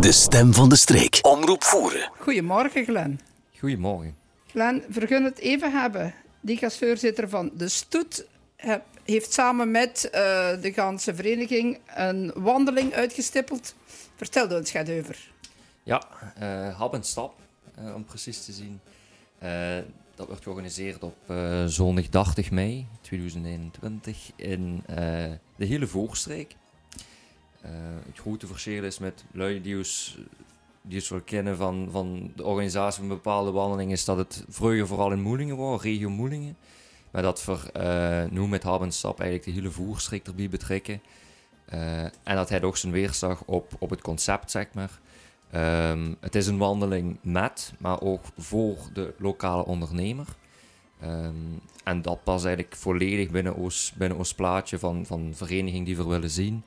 De stem van de streek. Omroep voeren. Goedemorgen, Glen. Goedemorgen. Glen, vergun het even hebben. Die als voorzitter van de Stoet heb- heeft samen met eh, de ganse vereniging een wandeling uitgestippeld. Vertel ons gaat over. Ja, eh Hab en Stap, eh, om precies te zien. Eh, dat wordt georganiseerd op eh, zondag 30 mei 2021 in eh, de hele Voorstreek. Eh, het grote verschil is met lui die ons, die ons kennen van, van de organisatie van bepaalde wandelingen, is dat het vroeger vooral in Moelingen was, regio Moelingen. Maar dat we eh, nu met Hab en Stap eigenlijk de hele Voorstreek erbij betrekken. Eh, en dat hij ook zijn weerslag op, op het concept, zeg maar. Ehm, het is een wandeling met, maar ook voor de lokale ondernemer. Ehm, en dat past eigenlijk volledig binnen ons, binnen ons plaatje van, van vereniging die we willen zien.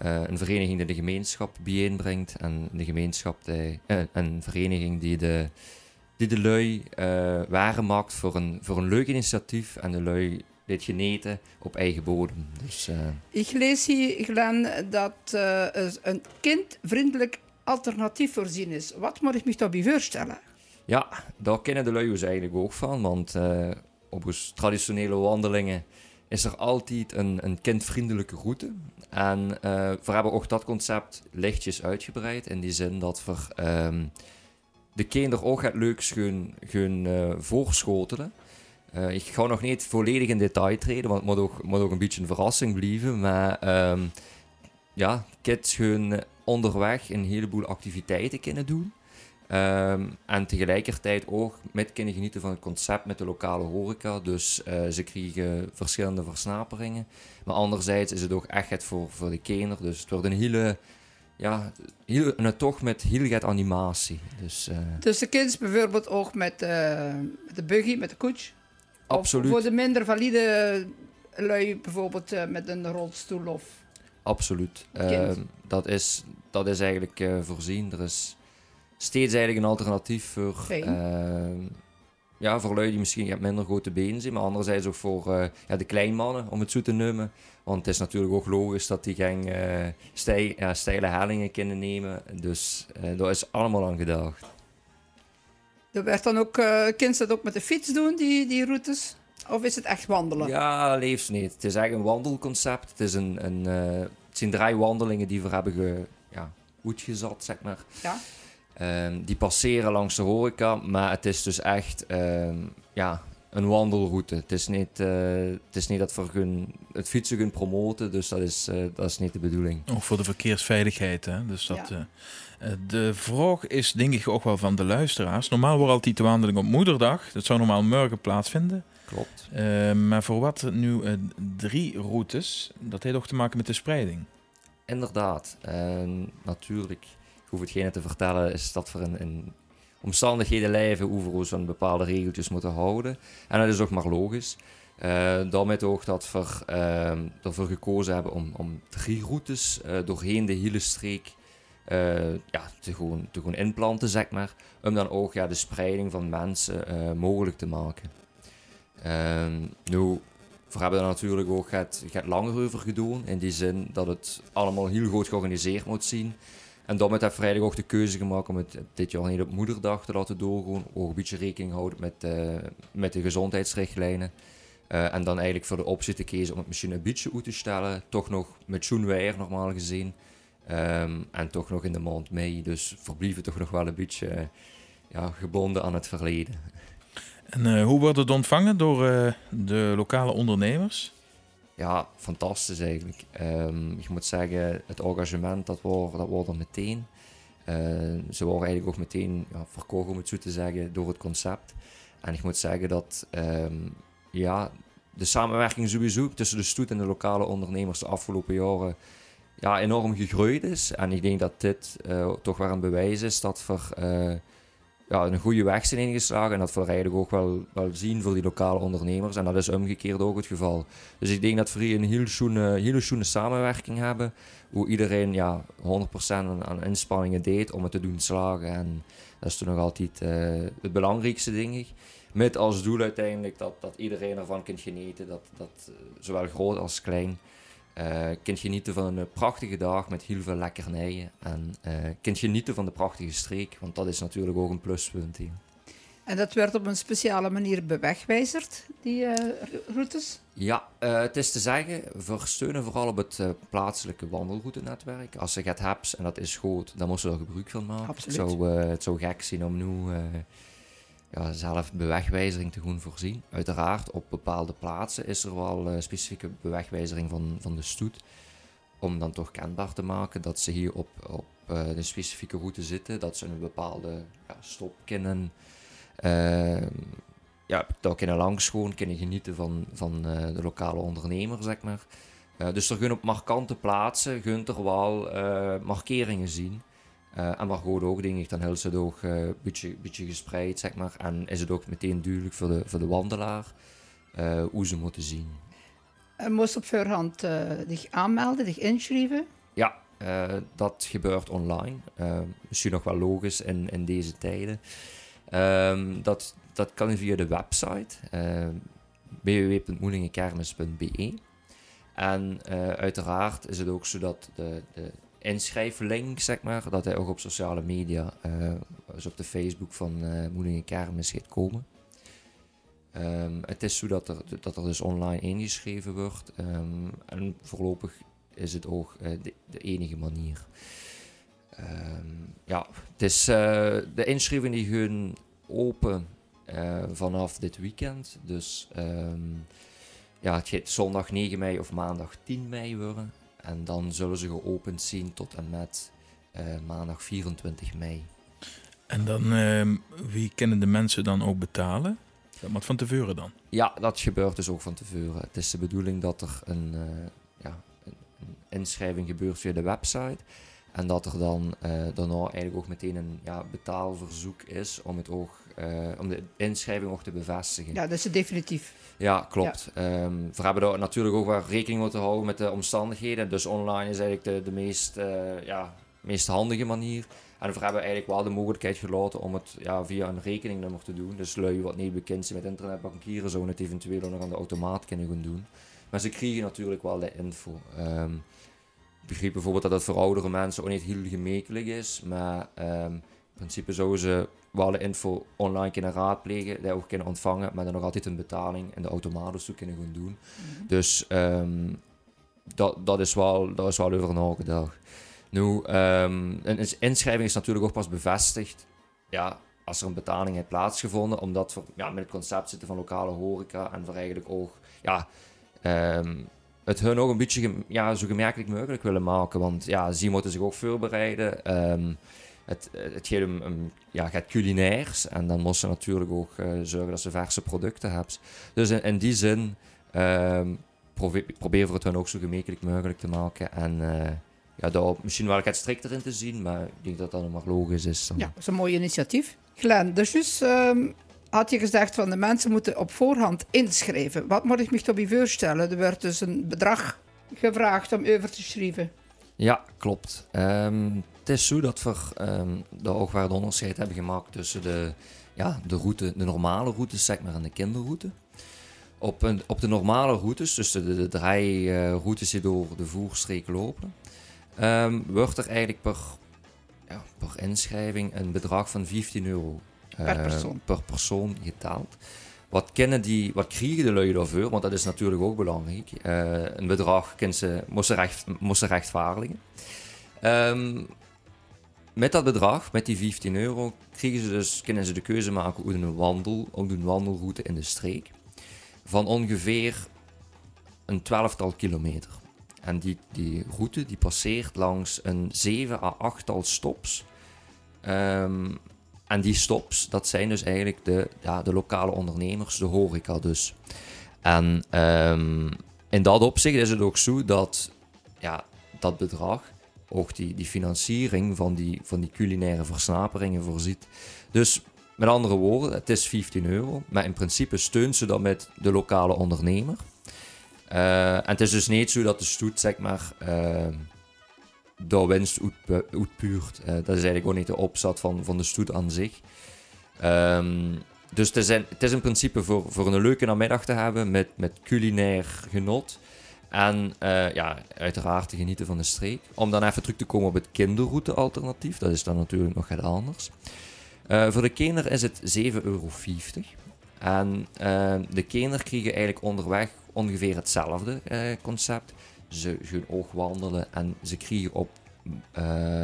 Eh, een vereniging die de gemeenschap bijeenbrengt en de gemeenschap die, eh, een vereniging die de, die de lui eh waren maakt voor een, voor een leuk initiatief en de lui dit geneten op eigen bodem. Dus Ik lees hier, Glen, dat een kindvriendelijk alternatief voorzien is. Wat moet ik me daarbij voorstellen? Ja, daar kennen de lui ons eigenlijk ook van. Want op onze traditionele wandelingen is er altijd een, een kindvriendelijke route. En eh, we hebben ook dat concept lichtjes uitgebreid. In die zin dat we ehm, de kinderen ook het leuks gaan, gaan eh, voorschotelen. Eh, ik ga nog niet volledig in detail treden, want het moet ook, moet ook een beetje een verrassing blijven. Maar ehm, ja, kids gaan onderweg een heleboel activiteiten kunnen doen. Ehm, en tegelijkertijd ook met kunnen genieten van het concept met de lokale horeca. Dus eh, ze krijgen verschillende versnaperingen. Maar anderzijds is het ook echt het voor, voor de kinderen. Dus het wordt een hele, ja, heel, een tocht met heel get animatie. Dus eh, Dus de kids bijvoorbeeld ook met, eh, met de buggy, met de koets? Of absoluut, voor de minder valide lui bijvoorbeeld eh, met een rolstoel of... absoluut. Ehm, dat, is, dat is eigenlijk eh, voorzien. Er is steeds eigenlijk een alternatief voor... Ehm, ja, voor lui die misschien minder grote benen zijn, maar anderzijds ook voor eh, ja, de kleinmannen, om het zo te noemen. Want het is natuurlijk ook logisch dat die geen eh, stij, ja, steile hellingen kunnen nemen. Dus eh daar is allemaal aan gedacht. Er werd dan ook, eh kind dat ook met de fiets doen, die, die routes? Of is het echt wandelen? Ja, leeft niet. Het is eigenlijk een wandelconcept. Het, is een, een, eh, het zijn drie wandelingen die we hebben ge, ja, uitgezet, zeg maar. Ja. Ehm, die passeren langs de horeca, maar het is dus echt ehm, ja, een wandelroute. Het is niet, eh, het is niet dat we gaan het fietsen gaan promoten, dus dat is, eh, dat is niet de bedoeling. Ook voor de verkeersveiligheid. Hè? Dus dat, Ja. eh, de vraag is denk ik ook wel van de luisteraars. Normaal wordt altijd de wandeling op moederdag. Dat zou normaal morgen plaatsvinden. Klopt. Eh, maar voor wat nu drie routes, dat heeft ook te maken met de spreiding. Inderdaad. Natuurlijk, hoef hetgene te vertellen, is dat we in, in omstandigheden leven hoe we bepaalde regeltjes moeten houden. En dat is ook maar logisch. Eh daarmee ook dat we ehm, ervoor gekozen hebben om, om drie routes eh, doorheen de hele streek ja, te, gewoon, te gewoon inplanten, zeg maar. Om dan ook ja, de spreiding van mensen mogelijk te maken. Ehm, nu, we hebben er natuurlijk ook het, het langer over gedaan. In die zin dat het allemaal heel goed georganiseerd moet zien. En hebben we eigenlijk ook de keuze gemaakt om het dit jaar niet op moederdag te laten doorgaan. Ook een beetje rekening houden met, eh, met de gezondheidsrichtlijnen. Eh, en dan eigenlijk voor de optie te kiezen om het misschien een beetje uit te stellen. Toch nog met schoen weer normaal gezien. Ehm, en toch nog in de maand mei. Dus verblijven toch nog wel een beetje eh, ja, gebonden aan het verleden. En hoe wordt het ontvangen door de lokale ondernemers? Ja, fantastisch eigenlijk. Ehm, ik moet zeggen, het engagement, dat wordt dat er meteen. Eh, ze worden eigenlijk ook meteen ja, verkocht, om het zo te zeggen, door het concept. En ik moet zeggen dat ehm, ja, de samenwerking sowieso tussen de stoet en de lokale ondernemers de afgelopen jaren ja, enorm gegroeid is. En ik denk dat dit eh, toch wel een bewijs is dat we eh, ja, een goede weg zijn ingeslagen. En dat er eigenlijk ook wel, wel zien voor die lokale ondernemers. En dat is omgekeerd ook het geval. Dus ik denk dat we hier een heel schoene, schoene samenwerking hebben. Hoe iedereen ja, 100% aan, inspanningen deed om het te doen slagen. En dat is toen nog altijd eh, het belangrijkste, ik. Met als doel uiteindelijk dat, dat iedereen ervan kunt genieten. Dat, dat eh, zowel groot als klein. Uh, kunt genieten van een prachtige dag met heel veel lekkernijen. En uh, kunt genieten van de prachtige streek, want dat is natuurlijk ook een pluspunt hier. En dat werd op een speciale manier bewegwijzerd, die uh, routes? Ja, het is te zeggen, we steunen vooral op het plaatselijke wandelroutenetwerk. Als je het hebt en dat is goed, dan moet je er gebruik van maken. Absoluut. Het zou, het zou gek zijn om nu ja, zelf bewegwijzering te gaan voorzien. Uiteraard, op bepaalde plaatsen is er wel uh, specifieke bewegwijzering van, van de stoet. Om dan toch kenbaar te maken dat ze hier op, op uh, de specifieke route zitten. Dat ze een bepaalde ja, stop kunnen, uh, ja, daar kunnen langs gewoon, kunnen genieten van, van de lokale ondernemer, zeg maar. dus er kunnen op markante plaatsen kunt er wel markeringen zien. Uh, en waar gewoon ook, denk ik, dan heel ze ook een uh, beetje, beetje gespreid, zeg maar. En is het ook meteen duidelijk voor de, voor de wandelaar uh, hoe ze moeten zien. En moest op voorhand zich aanmelden, zich inschrijven? Ja, dat gebeurt online. misschien nog wel logisch in, in deze tijden. Um, dat, dat kan via de website www.moelingenkermis.be. En uiteraard is het ook zo dat de, de inschrijflink, zeg maar, dat hij ook op sociale media, uh, dus op de Facebook van uh, Moedingen Kermis gaat komen. Um, het is zo dat er, dat er dus online ingeschreven wordt. Um, en voorlopig is het ook uh, de, enige manier. Um, ja, het is, de inschrijvingen die gaan open vanaf dit weekend. Dus ja, het gaat zondag 9 mei of maandag 10 mei worden. En dan zullen ze geopend zien tot en met uh, maandag 24 mei. En dan, uh, wie kunnen de mensen dan ook betalen? Dat moet van tevoren dan? Ja, dat gebeurt dus ook van tevoren. Het is de bedoeling dat er een, uh, ja, een inschrijving gebeurt via de website. En dat er dan uh, daarna eigenlijk ook meteen een ja, betaalverzoek is om, het ook, uh, om de inschrijving ook te bevestigen. Ja, dat is definitief. Ja, klopt. Ja. Um, we hebben daar natuurlijk ook wel rekening moeten houden met de omstandigheden. Dus online is eigenlijk de, de meest, uh, ja, meest handige manier. En we hebben eigenlijk wel de mogelijkheid gelaten om het ja, via een rekeningnummer te doen. Dus lui wat niet bekend zijn met internetbankieren, zouden het eventueel nog aan de automaat kunnen gaan doen. Maar ze krijgen natuurlijk wel de info. Um, ik begreep bijvoorbeeld dat het voor oudere mensen ook niet heel gemakkelijk is. Maar um, in principe zouden ze wel de info online kunnen raadplegen, dat ook kunnen ontvangen, maar dan nog altijd een betaling in de automaten toe kunnen gaan doen. Mm -hmm. Dus um, dat, dat, is wel, dat is wel over nagedacht. Nu, um, een inschrijving is natuurlijk ook pas bevestigd ja, als er een betaling heeft plaatsgevonden, omdat we ja, met het concept zitten van lokale horeca en voor eigenlijk ook ja, um, het hun ook een beetje ja, zo gemerkelijk mogelijk willen maken. Want ja, ze moeten zich ook voorbereiden. Um, het, het om, um, ja, gaat culinairs en dan moeten ze natuurlijk ook uh, zorgen dat ze verse producten hebben. Dus in, die zin um, probeer, proberen we het hun ook zo gemakkelijk mogelijk te maken. En uh, ja, daar misschien wel wat strikter in te zien, maar ik denk dat dat nog maar logisch is. Ja, dat is een mooi initiatief. Glenn, dus um, had je gezegd van de mensen moeten op voorhand inschrijven. Wat moet ik me toch bij voorstellen? Er werd dus een bedrag gevraagd om over te schrijven. Ja, klopt. Um, het is zo dat we um, de oogwaarde onderscheid hebben gemaakt tussen de, ja, de, route, de normale routes zeg maar, en de kinderroute. Op, een, op de normale routes, dus de, de, drie uh, routes die door de voerstreek lopen, um, wordt er eigenlijk per, ja, per inschrijving een bedrag van 15 euro per persoon, per persoon getaald. Wat, kennen die, wat krijgen de lui daarvoor? Want dat is natuurlijk ook belangrijk. Uh, een bedrag ze, moesten rechtvaardigen. Um, met dat bedrag, met die 15 euro, krijgen ze dus, kunnen ze de keuze maken hoe een wandel, een wandelroute in de streek. Van ongeveer een twaalftal kilometer. En die, die route die passeert langs een 7 à 8 tal stops. Um, en die stops, dat zijn dus eigenlijk de, ja, de lokale ondernemers, de horeca dus. En um, in dat opzicht is het ook zo dat ja, dat bedrag ook die, die financiering van die, van die culinaire versnaperingen voorziet. Dus met andere woorden, het is 15 euro, maar in principe steunt ze dat met de lokale ondernemer. Uh, en het is dus niet zo dat de stoet, zeg maar, uh, door winst uitpuurt. Uh, dat is eigenlijk ook niet de opzet van, van de stoet aan zich. Um, dus het is, het is in principe voor, voor een leuke namiddag te hebben met, met culinair genot. En uh, ja, uiteraard te genieten van de streek. Om dan even terug te komen op het kinderroute-alternatief. Dat is dan natuurlijk nog wat anders. Uh, voor de kinderen is het 7,50 euro. En uh, de kinderen krijgen eigenlijk onderweg ongeveer hetzelfde concept. Ze gaan ook wandelen en ze krijgen op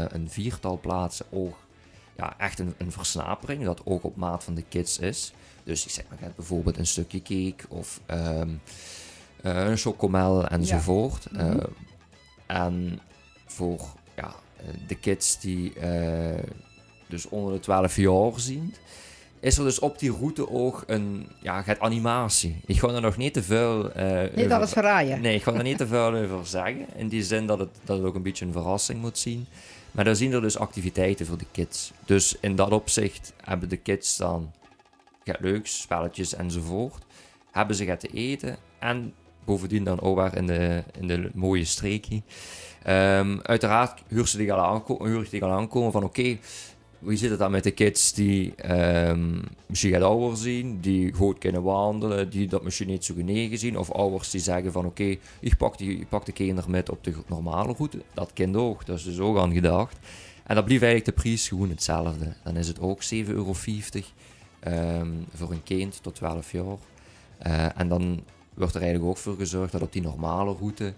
een viertal plaatsen ook ja, echt een, een versnapering. Dat ook op maat van de kids is. Dus ik zeg maar bijvoorbeeld een stukje cake of um, uh, een chocomel enzovoort. Ja. Mm en voor ja, de kids die dus onder de 12 jaar zien, is er dus op die route ook een ja, gaat animatie. Ik ga er nog niet te veel. Uh, nee, over, dat is verraaien. Nee, ik ga er niet te veel over zeggen. In die zin dat het, dat het ook een beetje een verrassing moet zien. Maar daar zien er dus activiteiten voor de kids. Dus in dat opzicht hebben de kids dan ja, leuks, spelletjes enzovoort. Hebben ze gaat te eten en bovendien dan ook weer in de, in de mooie streekje. Um, uiteraard huur ze die al aankomen, die al aankomen van oké, okay, hoe zit het dan met de kids die um, misschien gaat ouder zien, die goed kunnen wandelen, die dat misschien niet zo genegen zien, of ouders die zeggen van oké, ik, pak ik pak de kinderen met op de normale route. Dat kind ook, dat is dus ook aan gedacht. En dat blijft eigenlijk de prijs gewoon hetzelfde. Dan is het ook 7,50 euro um, voor een kind tot 12 jaar. Uh, en dan wordt er eigenlijk ook voor gezorgd dat op die normale route,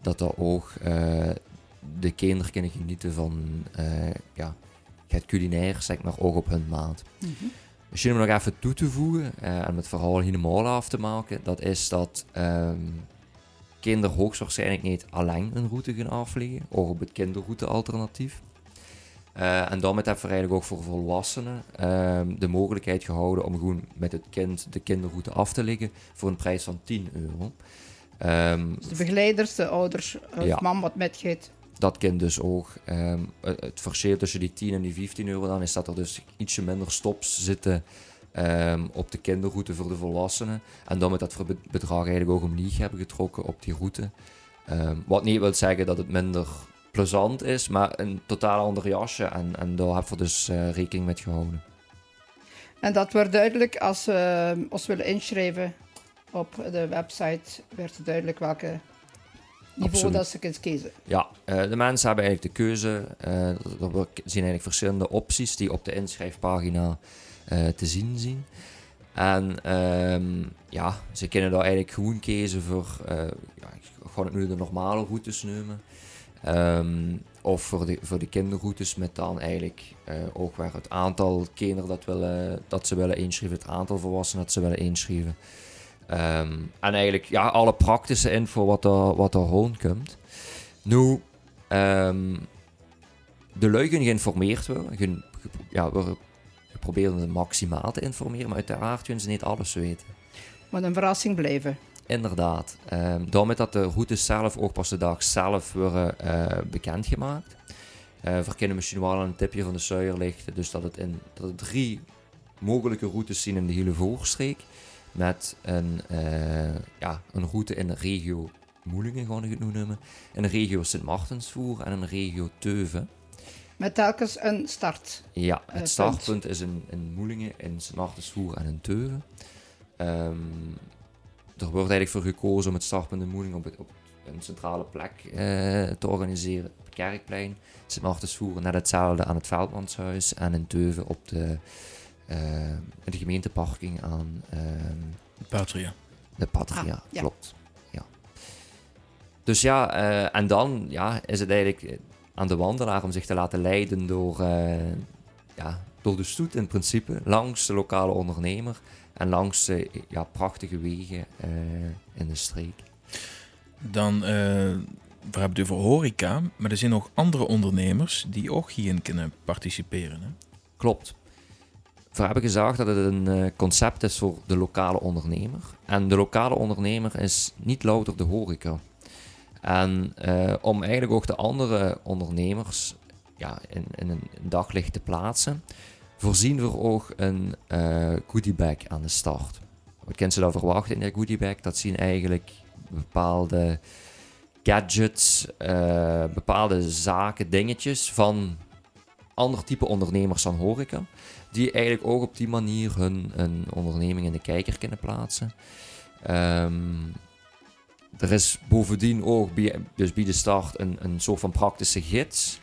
dat er ook uh, de kinderen kunnen genieten van uh, ja, het culinair, zeg maar, ook op hun maat. Mm -hmm. Misschien om nog even toe te voegen uh, en het verhaal helemaal af te maken, dat is dat um, kinderen hoogstwaarschijnlijk niet alleen een route gaan afleggen, ook op het kinderroute alternatief. Uh, en daarmee hebben we eigenlijk ook voor volwassenen um, de mogelijkheid gehouden om gewoon met het kind de kinderroute af te leggen voor een prijs van 10 euro. Um, dus de begeleiders, de ouders of ja. mam wat metgeet. Dat kind dus ook. Um, het verschil tussen die 10 en die 15 euro dan is dat er dus ietsje minder stops zitten op de kinderroute voor de volwassenen. En dan met dat bedrag eigenlijk ook omlieg hebben getrokken op die route. wat niet wil zeggen dat het minder plezant is, maar een totaal ander jasje. En, en daar hebben we dus uh, rekening mee gehouden. En dat wordt duidelijk als we ons willen inschrijven op de website, werd duidelijk welke dat ze kiezen. Ja, uh, de mensen hebben eigenlijk de keuze. we zien eigenlijk verschillende opties die op de inschrijfpagina te zien zien. En um, ja, ze kunnen daar eigenlijk gewoon kiezen voor, ja, ik ga het nu de normale routes nemen. Um, of voor de, voor de kinderroutes met dan eigenlijk ook waar het aantal kinderen dat, willen, dat ze willen inschrijven, het aantal volwassenen dat ze willen inschrijven. Um, en eigenlijk ja, alle praktische info wat er, wat er rondkomt. Nu, um, de luiken geïnformeerd worden. ja, we proberen het maximaal te informeren, maar uiteraard kunnen ze niet alles weten. Moet een verrassing blijven. Inderdaad. Um, daarmee dat de routes zelf ook pas de dag zelf worden uh, bekendgemaakt. Uh, we kunnen misschien wel een tipje van de lichten. Dus dat het, in, dat het drie mogelijke routes zien in de hele voorstreek. Met een, uh, ja, een route in de regio Moelingen, we het noemen. In de regio Sint-Martensvoer en in de regio Teuven. Met telkens een start. Ja, het startpunt is in, in Moelingen, in Sint-Martensvoer en in Teuven. Um, er wordt eigenlijk voor gekozen om het startpunt de Moeling op, op een centrale plek uh, te organiseren. Op het Kerkplein, Sint-Martensvoer, net hetzelfde aan het Veldmanshuis en in Teuven op de, de gemeenteparking aan... Uh, Patria. De Patria, ah, klopt. Ja. Dus ja, en dan ja, is het eigenlijk aan de wandelaar om zich te laten leiden door, ja, door de stoet in principe, langs de lokale ondernemer en langs ja, prachtige wegen uh, in de streek. Dan, uh, we hebben het over horeca, maar er zijn nog andere ondernemers die ook hierin kunnen participeren. Hè? Klopt. We hebben gezegd dat het een concept is voor de lokale ondernemer. En de lokale ondernemer is niet louter de horeca. En uh, om eigenlijk ook de andere ondernemers ja, in, in een daglicht te plaatsen, voorzien we ook een uh, goodie bag aan de start. Wat kunnen ze dan verwachten in die goodie bag? Dat zien eigenlijk bepaalde gadgets, bepaalde zaken, dingetjes van ander type ondernemers dan horeca. Die eigenlijk ook op die manier hun, hun onderneming in de kijker kunnen plaatsen. Um, er is bovendien ook bij, dus bij de start een, een soort van praktische gids.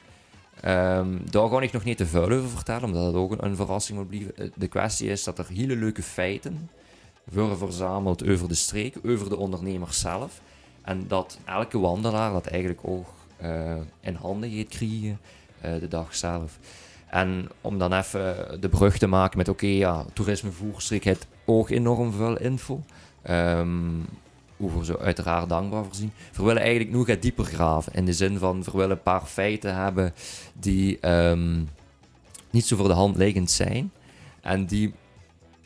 Ehm, daar ga ik nog niet te veel over vertellen, omdat het ook een, verrassing moet blijven. Eh, De kwestie is dat er hele leuke feiten worden verzameld over de streek, over de ondernemer zelf. En dat elke wandelaar dat eigenlijk ook eh, in handen gaat krijgen de dag zelf. En om dan even de brug te maken met, oké, ja, toerisme heeft ook enorm veel info. Ehm over zo uiteraard dankbaar voorzien. We willen eigenlijk nog dieper graven. In de zin van, we willen een paar feiten hebben die ehm, niet zo voor de hand liggend zijn. En die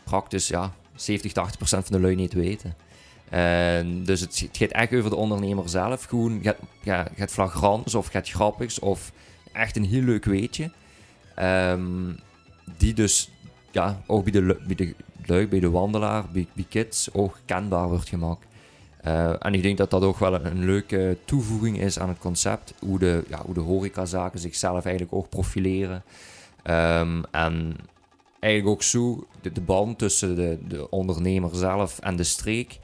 praktisch ja, 70, 80 procent van de lui niet weten. En dus het, gaat echt over de ondernemer zelf. Gewoon, gaat, gaat flagrants of gaat grappigs of echt een heel leuk weetje. Ehm, die dus ja, ook bij de, bij de bij de wandelaar, bij, bij kids ook kenbaar wordt gemaakt. Eh, en ik denk dat dat ook wel een, leuke toevoeging is aan het concept. Hoe de, ja, hoe de horecazaken zichzelf eigenlijk ook profileren. Ehm, en eigenlijk ook zo de, de band tussen de, de ondernemer zelf en de streek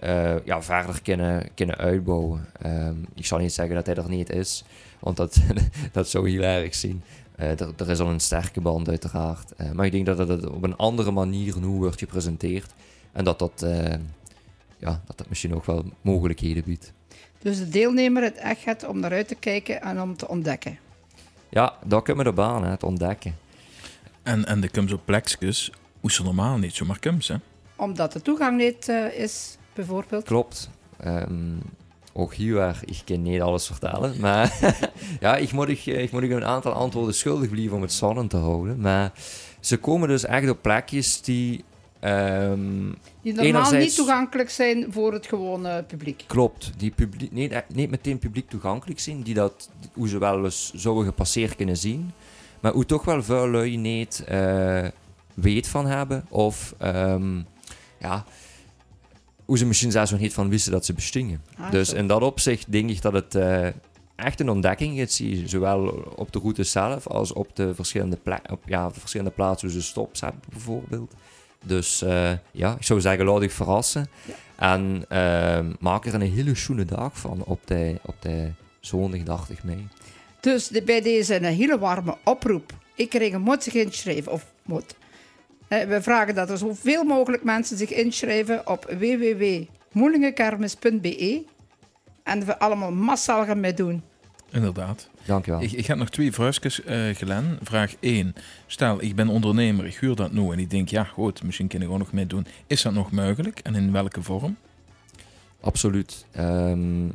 eh, ja, verder kunnen, kunnen uitbouwen. Ehm, ik zal niet zeggen dat hij er niet is, want dat, dat zou heel erg zien. Eh, er, er is al een sterke band uiteraard. Eh, maar ik denk dat het op een andere manier nu wordt gepresenteerd. En dat dat, eh, ja, dat, dat misschien ook wel mogelijkheden biedt. Dus de deelnemer het echt gaat om naar uit te kijken en om te ontdekken. Ja, dat kunnen we de baan, hè, het ontdekken. En, en de kums op plekjes, hoe ze normaal niet zomaar kums, hè? Omdat de toegang niet eh, is, bijvoorbeeld. Klopt. Ehm, ook hier, ik kan niet alles vertellen. Maar ja, ik moet, ik, ik moet ik een aantal antwoorden schuldig blijven om het spannend te houden. Maar ze komen dus echt op plekjes die... ehm, Die normaal niet toegankelijk zijn voor het gewone publiek. Klopt, die publiek, niet, eh, niet meteen publiek toegankelijk zijn, die dat, hoe ze wel eens zouden gepasseerd kunnen zien, maar hoe toch wel veel lui niet eh, weet van hebben, of ehm, ja, hoe ze misschien zelfs nog niet van wisten dat ze bestingen. Ah, dus zo. in dat opzicht denk ik dat het eh, echt een ontdekking is, zowel op de route zelf als op de verschillende, op, ja, verschillende plaatsen waar ze stops hebben bijvoorbeeld. Dus eh, ja, ik zou zeggen, laat ik verrassen. En ehm, maak er een hele schoene dag van op de, op de zondag 30 mei. Dus de- bij deze een hele warme oproep. Ik kreeg een zich inschrijven. Of moet. Eh, We vragen dat er zoveel mogelijk mensen zich inschrijven op www.moelingenkermis.be. En we allemaal massaal gaan meedoen. Inderdaad. Dankjewel. Ik, ik heb nog twee vraagjes, eh Glen. Vraag 1. Stel, ik ben ondernemer, ik huur dat nu en ik denk, ja goed, misschien kan ik ook nog meedoen. Is dat nog mogelijk en in welke vorm? Absoluut. Ehm,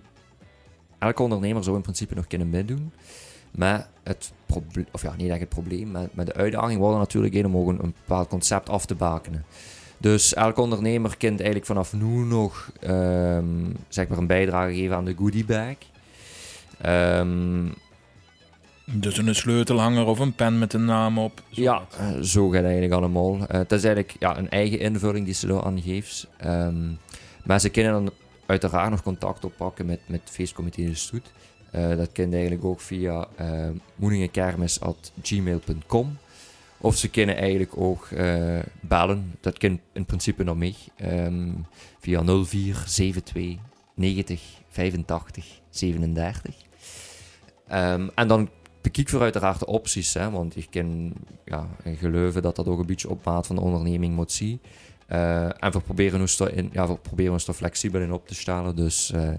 elke ondernemer zou in principe nog kunnen meedoen. Maar het probleem, of ja, niet echt het probleem, maar, maar de uitdaging wordt er natuurlijk in om ook een, een bepaald concept af te bakenen. Dus elke ondernemer kan eigenlijk vanaf nu nog ehm, zeg maar een bijdrage geven aan de goodie bag. Ehm, Dus een sleutelhanger of een pen met een naam op. zo Ja, wat. zo gaat eigenlijk allemaal. Eh, het is eigenlijk ja, een eigen invulling die ze daar aan geeft. Ehm, maar ze kunnen dan uiteraard nog contact oppakken met, met het feestcomité de Stoet. Eh, dat kan eigenlijk ook via uh, moeningenkermis.gmail.com. Of ze kunnen eigenlijk ook eh, bellen. Dat kan in principe naar mij. ehm, via 0472 90 85 37. Ehm, en dan bekijk voor uiteraard de opties, hè, want ik kan ja, geloven dat dat ook een beetje op maat van de onderneming moet zien. Eh, en we proberen ons er, in, ja, proberen ons er flexibel in op te stellen. Dus eh,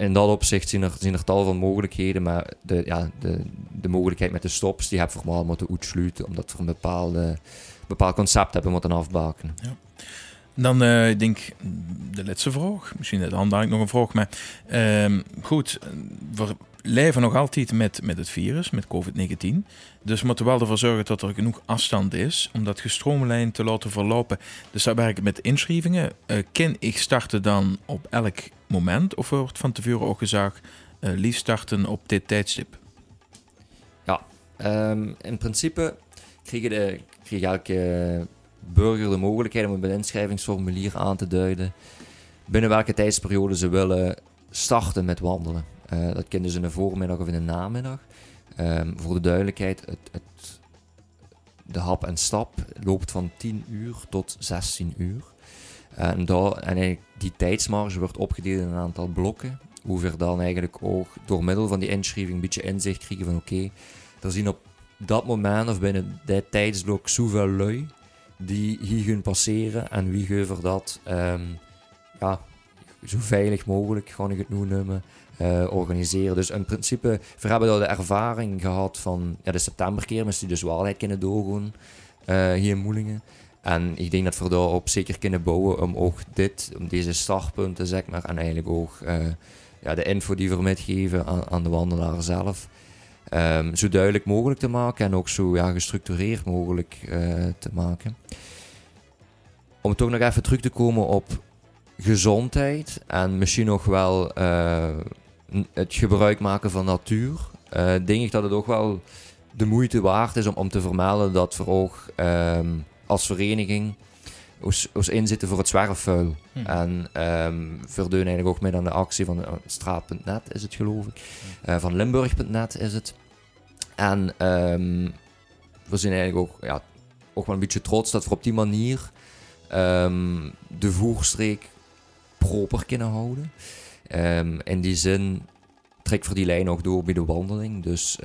in dat opzicht zijn er, zijn er tal van mogelijkheden, maar de, ja, de, de mogelijkheid met de stops, die hebben we vooral moeten uitsluiten, omdat we een bepaalde, bepaald concept hebben moeten afbaken. Dan eh, ik denk de laatste vraag. Misschien dan ik nog een vraag. Maar ehm, goed, we leven nog altijd met, met het virus, met COVID-19. Dus we moeten wel ervoor zorgen dat er genoeg afstand is om dat gestroomlijnd te laten verlopen. Dus daar werken met inschrijvingen. Eh kan ik starten dan op elk moment? Of wordt van tevoren ook gezegd, eh liefst starten op dit tijdstip? Ehm, in principe kreeg, de, kreeg elke burger de mogelijkheid om een inschrijvingsformulier aan te duiden binnen welke tijdsperiode ze willen starten met wandelen. Eh, dat kunnen ze in de voormiddag of in de namiddag. Ehm, voor de duidelijkheid, het, het, de hap en stap loopt van 10 uur tot 16 uur. En, daar, en die tijdsmarge wordt opgedeeld in een aantal blokken. Hoe we dan eigenlijk ook door middel van die inschrijving een beetje inzicht krijgen van oké, er zien op dat moment of binnen dat tijdsblok zoveel lui die hier gaan passeren en wie geven dat ehm, ja, zo veilig mogelijk, ik het noemen, eh, organiseren. Dus in principe, we hebben daar de ervaring gehad van ja, de septemberkermis die dus waarheid kunnen doorgaan uh, hier in Moelingen. En ik denk dat we daarop zeker kunnen bouwen om ook dit, om deze startpunten, zeg maar, en eigenlijk ook uh, ja, de info die we metgeven aan, aan de wandelaar zelf, um, zo duidelijk mogelijk te maken en ook zo ja, gestructureerd mogelijk te maken. Om toch nog even terug te komen op gezondheid en misschien nog wel uh, het gebruik maken van natuur, uh, denk ik dat het ook wel de moeite waard is om, om te vermelden dat we ook um, als vereniging ons, ons inzitten voor het zwerfvuil. Hm. En um, verdeun eigenlijk ook met aan de actie van straat.net is het geloof ik. Uh, van Limburg.net is het. En um, we zijn eigenlijk ook, ja, ook wel een beetje trots dat we op die manier um, de voerstreek proper kunnen houden. in die zin trek voor die lijn ook door bij de wandeling. Dus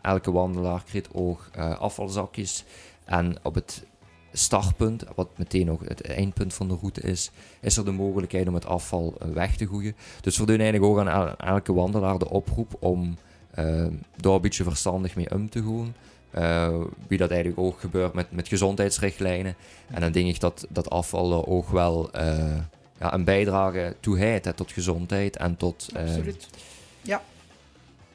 elke wandelaar krijgt ook uh, afvalzakjes. En op het startpunt, wat meteen ook het eindpunt van de route is, is er de mogelijkheid om het afval eh, weg te gooien. Dus we doen eigenlijk ook aan elke wandelaar de oproep om uh, daar een beetje verstandig mee om te gaan. Uh, wie dat eigenlijk ook gebeurt met, met gezondheidsrichtlijnen. En dan denk ik dat, dat afval ook wel ja, een bijdrage toe heeft tot gezondheid en tot... Absoluut. Ja.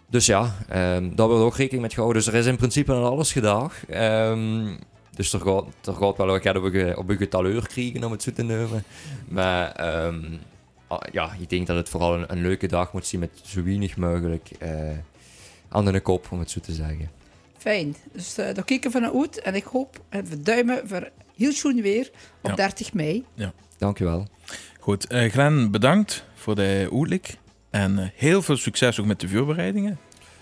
Dus ja, um, daar wordt ook rekening met gehouden. Dus er is in principe aan alles gedaan. Um, dus er gaat, er gaat wel wat op een, op een getaleur krijgen om het zo te nemen. Maar um, ja, ik denk dat het vooral een, een, leuke dag moet zien met zo weinig mogelijk uh, aan de kop, om het zo te zeggen. Fijn. Dus uh, daar kijken we naar uit. En ik hoop en we duimen voor heel schoon weer op ja. 30 mei. Ja. Dankjewel. Goed. Uh, Glenn, bedankt voor de uitleg. En heel veel succes ook met de vuurbereidingen.